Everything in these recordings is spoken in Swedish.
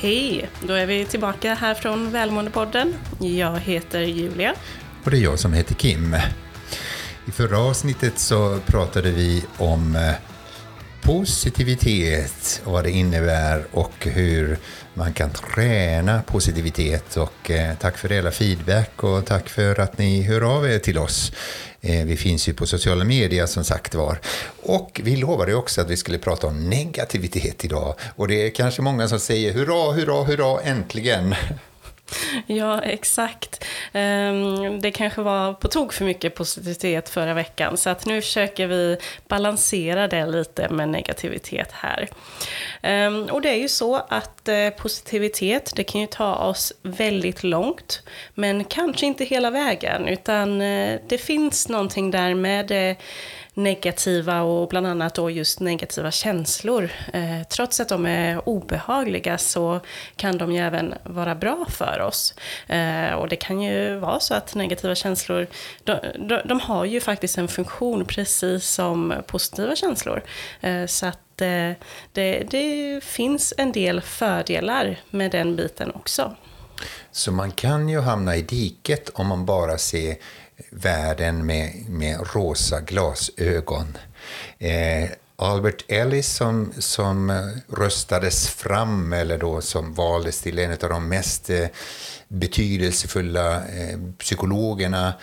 Hej! Då är vi tillbaka här från Välmåendepodden. Jag heter Julia. Och det är jag som heter Kim. I förra avsnittet så pratade vi om eh, positivitet och vad det innebär och hur man kan träna positivitet. Och eh, tack för hela feedback och tack för att ni hör av er till oss. Eh, vi finns ju på sociala medier som sagt var. Och vi lovade också att vi skulle prata om negativitet idag. Och det är kanske många som säger hurra, hurra, hurra, äntligen. Ja, exakt. Ehm, det kanske var på tok för mycket positivitet förra veckan, så att nu försöker vi balansera det lite med negativitet här. Ehm, och det är ju så att eh, positivitet, det kan ju ta oss väldigt långt, men kanske inte hela vägen, utan eh, det finns någonting där med eh, negativa och bland annat då just negativa känslor. Eh, trots att de är obehagliga så kan de ju även vara bra för oss. Eh, och det kan ju vara så att negativa känslor, de, de, de har ju faktiskt en funktion precis som positiva känslor. Eh, så att eh, det, det finns en del fördelar med den biten också. Så man kan ju hamna i diket om man bara ser världen med, med rosa glasögon. Eh, Albert Ellis som, som röstades fram, eller då som valdes till en av de mest eh, betydelsefulla eh, psykologerna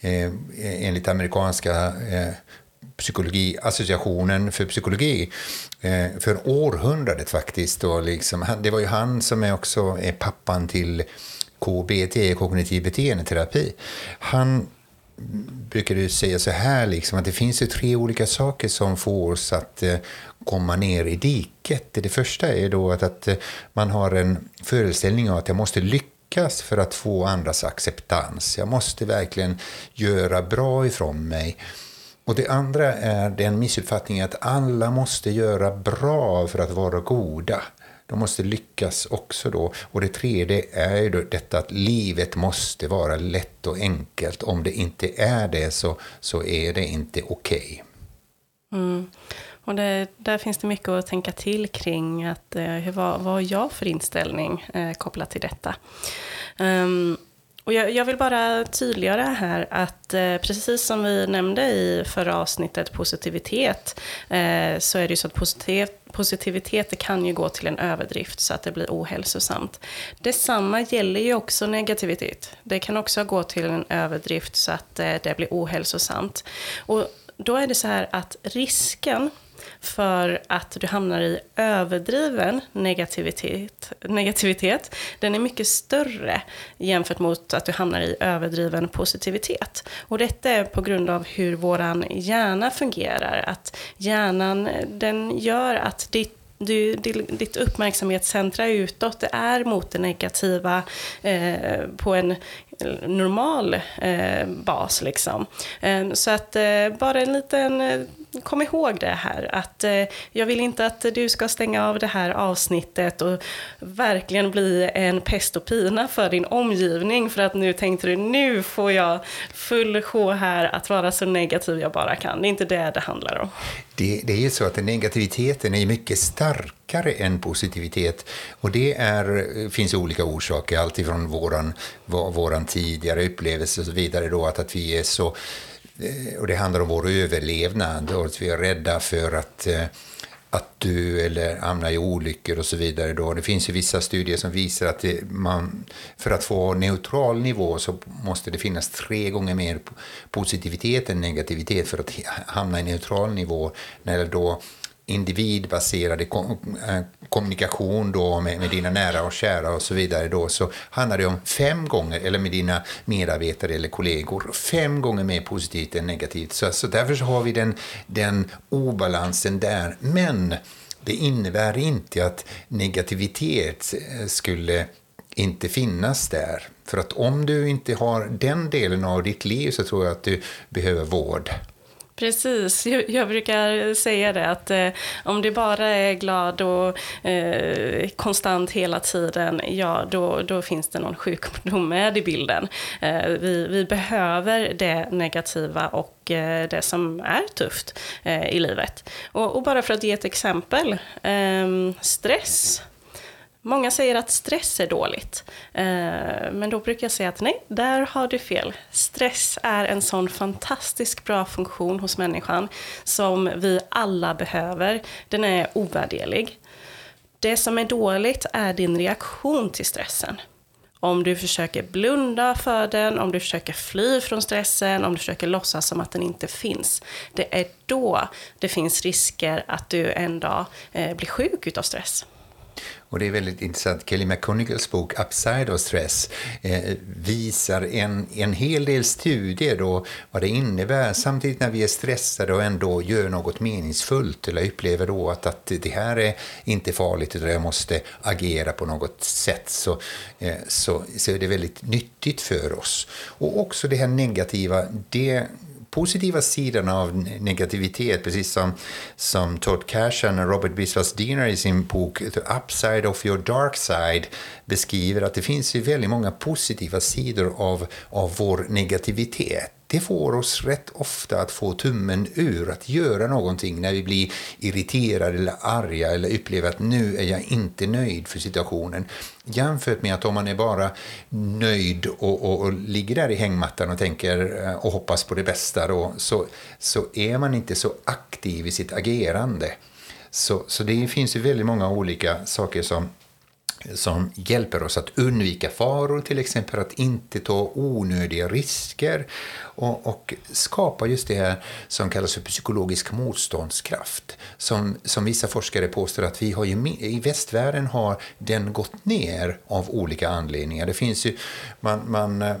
eh, enligt amerikanska eh, psykologiassociationen för psykologi eh, för århundradet faktiskt. Och liksom, det var ju han som är också är pappan till KBT, kognitiv beteendeterapi. Han brukar du säga så här, liksom, att det finns ju tre olika saker som får oss att eh, komma ner i diket. Det första är då att, att eh, man har en föreställning av att jag måste lyckas för att få andras acceptans. Jag måste verkligen göra bra ifrån mig. Och det andra är den missuppfattningen att alla måste göra bra för att vara goda. De måste lyckas också då. Och det tredje är ju då detta att livet måste vara lätt och enkelt. Om det inte är det så, så är det inte okej. Okay. Mm. Och det, där finns det mycket att tänka till kring. Att, eh, vad, vad har jag för inställning eh, kopplat till detta? Um, och jag, jag, vill bara tydliggöra här att eh, precis som vi nämnde i förra avsnittet positivitet eh, så är det ju så att positivitet, positivitet det kan ju gå till en överdrift så att det blir ohälsosamt. Detsamma gäller ju också negativitet. Det kan också gå till en överdrift så att eh, det blir ohälsosamt. Och då är det så här att risken för att du hamnar i överdriven negativitet, negativitet, den är mycket större jämfört mot att du hamnar i överdriven positivitet. Och detta är på grund av hur våran hjärna fungerar. Att hjärnan, den gör att ditt du, ditt uppmärksamhetscentra utåt, det är mot det negativa eh, på en normal eh, bas. Liksom. Eh, så att eh, bara en liten eh, kom ihåg det här att eh, jag vill inte att du ska stänga av det här avsnittet och verkligen bli en pest och pina för din omgivning för att nu tänkte du nu får jag full sjå här att vara så negativ jag bara kan. Det är inte det det handlar om. Det, det är ju så att negativiteten är mycket starkare än positivitet och det är, finns olika orsaker, alltifrån våran, våran tidigare upplevelse och så vidare då att, att vi är så Eh, och det handlar om vår överlevnad och att vi är rädda för att, eh, att dö eller hamna i olyckor och så vidare. Då. Det finns ju vissa studier som visar att det, man, för att få neutral nivå så måste det finnas tre gånger mer positivitet än negativitet för att hamna i neutral nivå. När då individbaserad eh, kommunikation då med, med, dina nära och kära och så vidare då, så handlar det om fem gånger, eller med dina medarbetare eller kollegor, fem gånger mer positivt än negativt. Så, så därför så har vi den, den obalansen där. Men det innebär inte att negativitet eh, skulle inte finnas där. För att om du inte har den delen av ditt liv så tror jag att du behöver vård. Precis, jag brukar säga det att eh, om du bara är glad och eh, konstant hela tiden, ja då, då finns det någon sjukdom med i bilden. Eh, vi, vi behöver det negativa och eh, det som är tufft eh, i livet. Och, och, bara för att ge ett exempel, ehm, stress Många säger att stress är dåligt. Eh, men då brukar jag säga att nej, där har du fel. Stress är en sån fantastiskt bra funktion hos människan som vi alla behöver. Den är ovärderlig. Det som är dåligt är din reaktion till stressen. Om du försöker blunda för den, om du försöker fly från stressen, om du försöker låtsas som att den inte finns. Det är då det finns risker att du en dag eh, blir sjuk utav stress. Och det är väldigt intressant. Kelly McConagals bok Upside of Stress eh, visar en, en hel del studier då vad det innebär samtidigt när vi är stressade och ändå gör något meningsfullt eller upplever då att, att det här är inte farligt utan jag måste agera på något sätt så, eh, så, så är det väldigt nyttigt för oss. Och också det här negativa, det positiva sidorna av negativitet, precis som, som Todd Cashan och Robert Biswas Diener i sin bok The Upside of Your Dark Side beskriver att det finns ju väldigt många positiva sidor av, av vår negativitet det får oss rätt ofta att få tummen ur, att göra någonting när vi blir irriterade eller arga eller upplever att nu är jag inte nöjd för situationen. Jämfört med att om man är bara nöjd och, och, och ligger där i hängmattan och tänker eh, och hoppas på det bästa då, så, så är man inte så aktiv i sitt agerande. Så, så det finns ju väldigt många olika saker som som hjälper oss att undvika faror, till exempel att inte ta onödiga risker och, och skapa just det här som kallas för psykologisk motståndskraft. Som, som vissa forskare påstår att vi har ju, i västvärlden har den gått ner av olika anledningar. Det finns ju, man, man eh,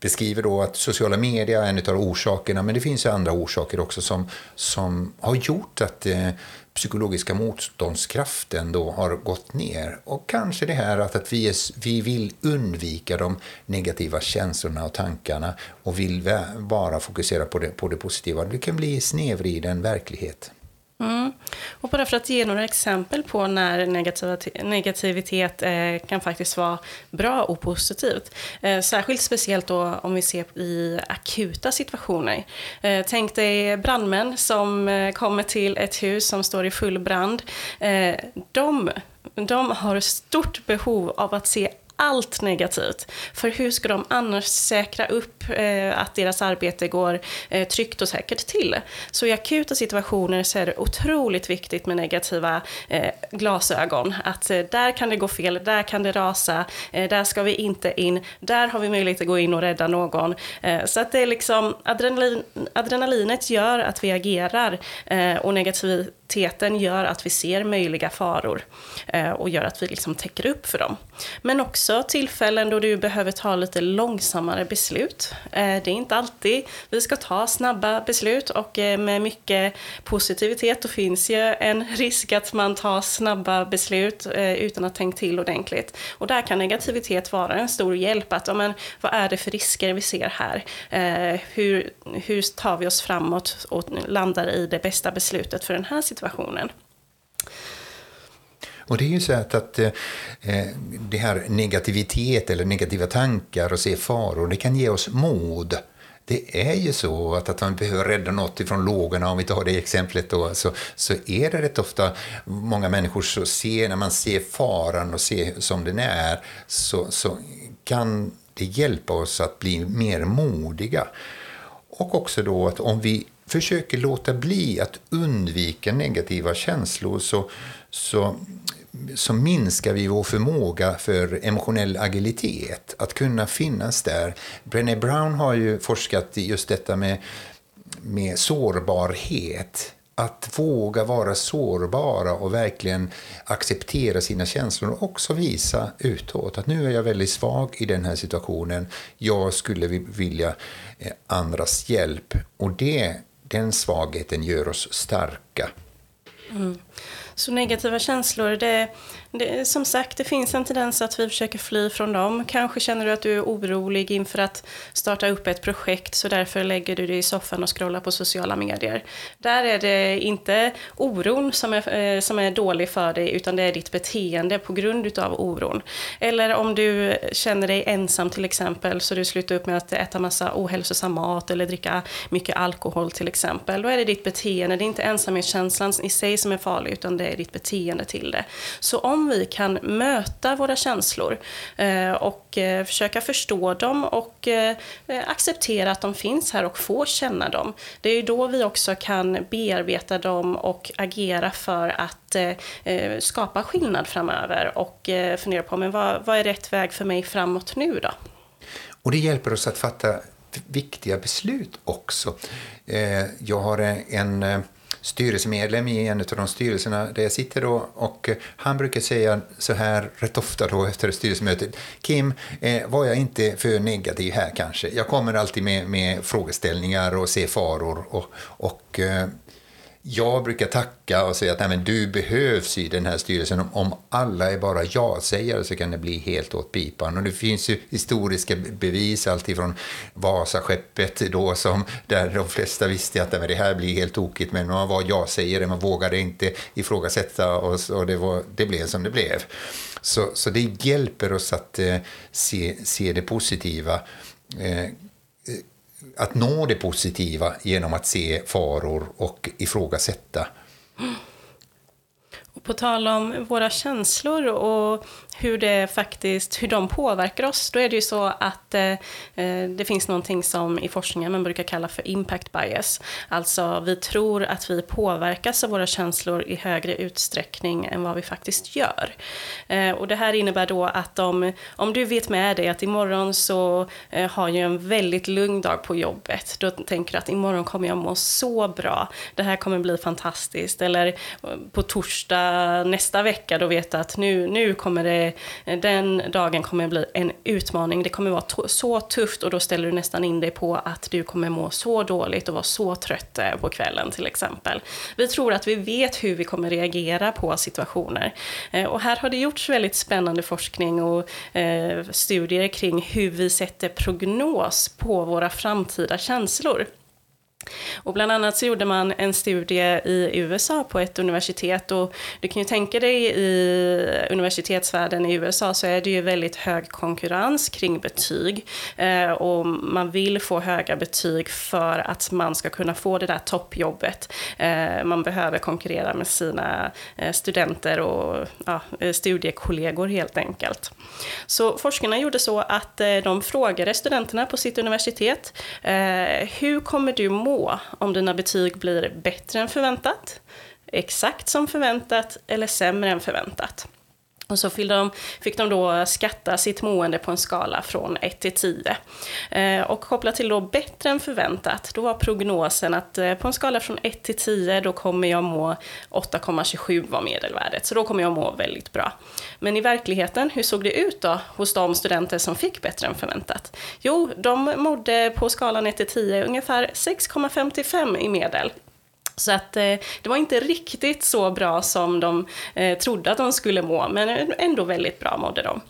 beskriver då att sociala medier är en av orsakerna, men det finns ju andra orsaker också som, som har gjort att eh, psykologiska motståndskraften då har gått ner. Och kanske det här att, att vi, är, vi vill undvika de negativa känslorna och tankarna och vill bara fokusera på det, på det positiva. Det kan bli snedvriden verklighet. Mm. Och bara för att ge några exempel på när negativitet eh, kan faktiskt vara bra och positivt. Eh, särskilt speciellt då om vi ser i akuta situationer. Eh, tänk dig brandmän som eh, kommer till ett hus som står i full brand. Eh, de, de har stort behov av att se allt negativt. För hur ska de annars säkra upp eh, att deras arbete går eh, tryggt och säkert till? Så i akuta situationer så är det otroligt viktigt med negativa eh, glasögon. Att eh, där kan det gå fel, där kan det rasa, eh, där ska vi inte in, där har vi möjlighet att gå in och rädda någon. Eh, så att det är liksom, adrenalin, adrenalinet gör att vi agerar eh, och negativiteten gör att vi ser möjliga faror eh, och gör att vi liksom täcker upp för dem. Men också också tillfällen då du behöver ta lite långsammare beslut. Eh, det är inte alltid vi ska ta snabba beslut och eh, med mycket positivitet då finns ju en risk att man tar snabba beslut eh, utan att tänka till ordentligt. Och där kan negativitet vara en stor hjälp. Att, men, vad är det för risker vi ser här? Hur, hur tar vi oss framåt och landar i det bästa beslutet för den här situationen? Och det är ju så att, att eh, eh, det här negativitet eller negativa tankar och se faror, det kan ge oss mod. Det är ju så att, att man behöver rädda något ifrån lågorna, om vi tar det exemplet då, så, så är det rätt ofta många människor som ser, när man ser faran och ser som den är, så, så kan det hjälpa oss att bli mer modiga. Och också då att om vi försöker låta bli att undvika negativa känslor så, så så minskar vi vår förmåga för emotionell agilitet, att kunna finnas där. Brené Brown har ju forskat i just detta med, med sårbarhet. Att våga vara sårbara och verkligen acceptera sina känslor och också visa utåt att nu är jag väldigt svag i den här situationen. Jag skulle vilja eh, andras hjälp. Och det, den svagheten gör oss starka. Mm. Så negativa känslor, det, det, som sagt, det finns en tendens att vi försöker fly från dem. Kanske känner du att du är orolig inför att starta upp ett projekt, så därför lägger du dig i soffan och scrollar på sociala medier. Där är det inte oron som är, eh, som är dålig för dig, utan det är ditt beteende på grund utav oron. Eller om du känner dig ensam till exempel, så du slutar upp med att äta massa ohälsosam mat eller dricka mycket alkohol till exempel. Då är det ditt beteende, det är inte ensamhetskänslan i sig som är farlig, utan det är ditt beteende till det. Så om om vi kan möta våra känslor eh, och eh, försöka förstå dem och eh, acceptera att de finns här och få känna dem. Det är ju då vi också kan bearbeta dem och agera för att skapa skillnad framöver och fundera på men vad, vad är rätt väg för mig framåt nu då? Och det hjälper oss att fatta viktiga beslut också. Jag har en styrelsemedlem i en av de styrelserna där jag sitter då och eh, han brukar säga så här rätt ofta då efter styrelsemötet. Kim, eh, var jag inte för negativ här kanske? Jag kommer alltid med, med frågeställningar och ser faror och, och eh, jag brukar tacka och säga att Nej, men du behövs i den här styrelsen. Om alla är bara ja-sägare så kan det bli helt åt pipan. Och det finns ju historiska bevis, alltifrån Vasaskeppet då, som, där de flesta visste att det här blir helt tokigt, men man var ja-sägare, man vågade inte ifrågasätta och, och det, var, det blev som det blev. Så, så det hjälper oss att eh, se, se det positiva. Eh, att nå det positiva genom att se faror och ifrågasätta. På tal om våra känslor och hur, det faktiskt, hur de påverkar oss, då är det ju så att eh, eh, det finns någonting som i forskningen man brukar kalla för impact bias. Alltså vi tror att vi påverkas av våra känslor i högre utsträckning än vad vi faktiskt gör. Eh, och det här innebär då att om, om du vet med dig att imorgon så eh, har jag en väldigt lugn dag på jobbet, då tänker du att imorgon kommer jag må så bra, det här kommer bli fantastiskt. Eller eh, på torsdag nästa vecka, då veta att nu, nu kommer det den dagen kommer bli en utmaning. Det kommer vara så tufft och då ställer du nästan in dig på att du kommer må så dåligt och vara så trött eh, på kvällen till exempel. Vi tror att vi vet hur vi kommer reagera på situationer. Eh, och här har det gjorts väldigt spännande forskning och eh, studier kring hur vi sätter prognos på våra framtida känslor. Och bland annat så gjorde man en studie i USA på ett universitet och du kan ju tänka dig i universitetsvärlden i USA så är det ju väldigt hög konkurrens kring betyg eh, och man vill få höga betyg för att man ska kunna få det där toppjobbet. Eh, man behöver konkurrera med sina eh, studenter och ja, studiekollegor helt enkelt. Så forskarna gjorde så att de frågade studenterna på sitt universitet hur kommer du må om dina betyg blir bättre än förväntat, exakt som förväntat eller sämre än förväntat. Och så fick de, fick de då skatta sitt mående på en skala från 1 till 10. Eh, och kopplat till då bättre än förväntat, då var prognosen att eh, på en skala från 1 till 10, då kommer jag må 8,27 var medelvärdet. Så då kommer jag må väldigt bra. Men i verkligheten, hur såg det ut då hos de studenter som fick bättre än förväntat? Jo, de mådde på skalan 1 till 10 ungefär 6,55 i medel. Så att eh, det var inte riktigt så bra som de eh, trodde att de skulle må, men ändå väldigt bra mådde de.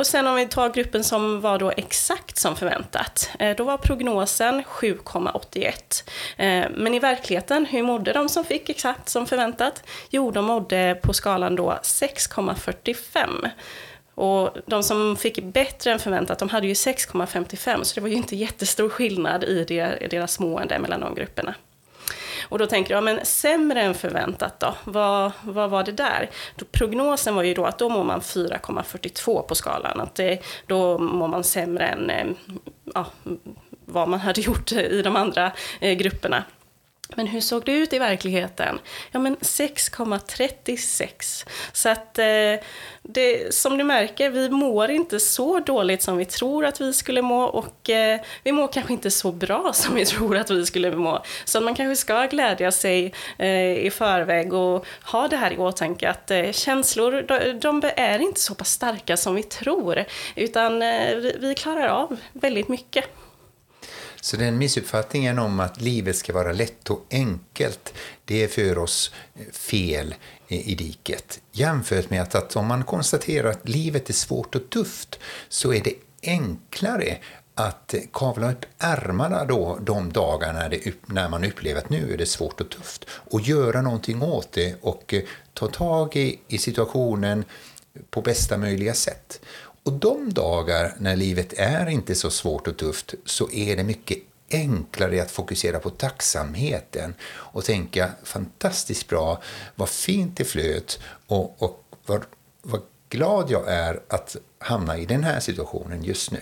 Och sen om vi tar gruppen som var då exakt som förväntat, eh, då var prognosen 7,81. Eh, men i verkligheten, hur mådde de som fick exakt som förväntat? Jo, de mådde på skalan då 6,45. Och de som fick bättre än förväntat, de hade ju 6,55, så det var ju inte jättestor skillnad i deras mående mellan de grupperna. Och då tänker jag, men sämre än förväntat då? Vad, vad var det där? Då, prognosen var ju då att då mår man 4,42 på skalan. Att det, då mår man sämre än eh, ja, vad man hade gjort i de andra eh, grupperna. Men hur såg det ut i verkligheten? Ja, men 6,36. Så att eh, det, som du märker, vi mår inte så dåligt som vi tror att vi skulle må och eh, vi mår kanske inte så bra som vi tror att vi skulle må. Så man kanske ska glädja sig eh, i förväg och ha det här i åtanke att eh, känslor, de, de, är inte så pass starka som vi tror, utan eh, vi klarar av väldigt mycket. Så den missuppfattningen om att livet ska vara lätt och enkelt, det är för oss fel i diket. Jämfört med att, att om man konstaterar att livet är svårt och tufft så är det enklare att kavla upp ärmarna då de dagarna det, när man upplever att nu är det svårt och tufft och göra någonting åt det och ta tag i, i situationen på bästa möjliga sätt. Och de dagar när livet är inte så svårt och tufft så är det mycket enklare att fokusera på tacksamheten och tänka fantastiskt bra, vad fint det flöt och, och vad vad glad jag är att hamna i den här situationen just nu.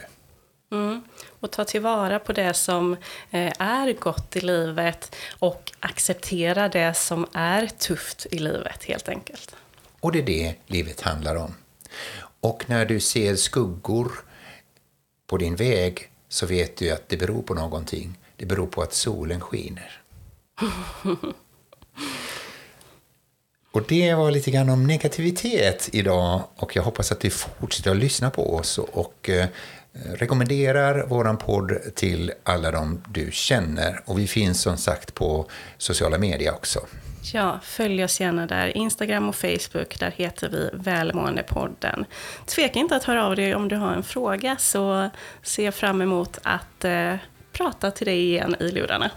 Mm. Och ta tillvara på det som eh, är gott i livet och acceptera det som är tufft i livet helt enkelt. Och det är det livet handlar om. Och när du ser skuggor på din väg så vet du att det beror på någonting. Det beror på att solen skiner. Och det var lite grann om negativitet idag och jag hoppas att du fortsätter att lyssna på oss och eh, Eh, rekommenderar våran podd till alla de du känner. Och vi finns som sagt på sociala medier också. Ja, följ oss gärna där. Instagram och Facebook, där heter vi Välmåendepodden. Tveka inte att höra av dig om du har en fråga så ser jag fram emot att eh, prata till dig igen i lurarna.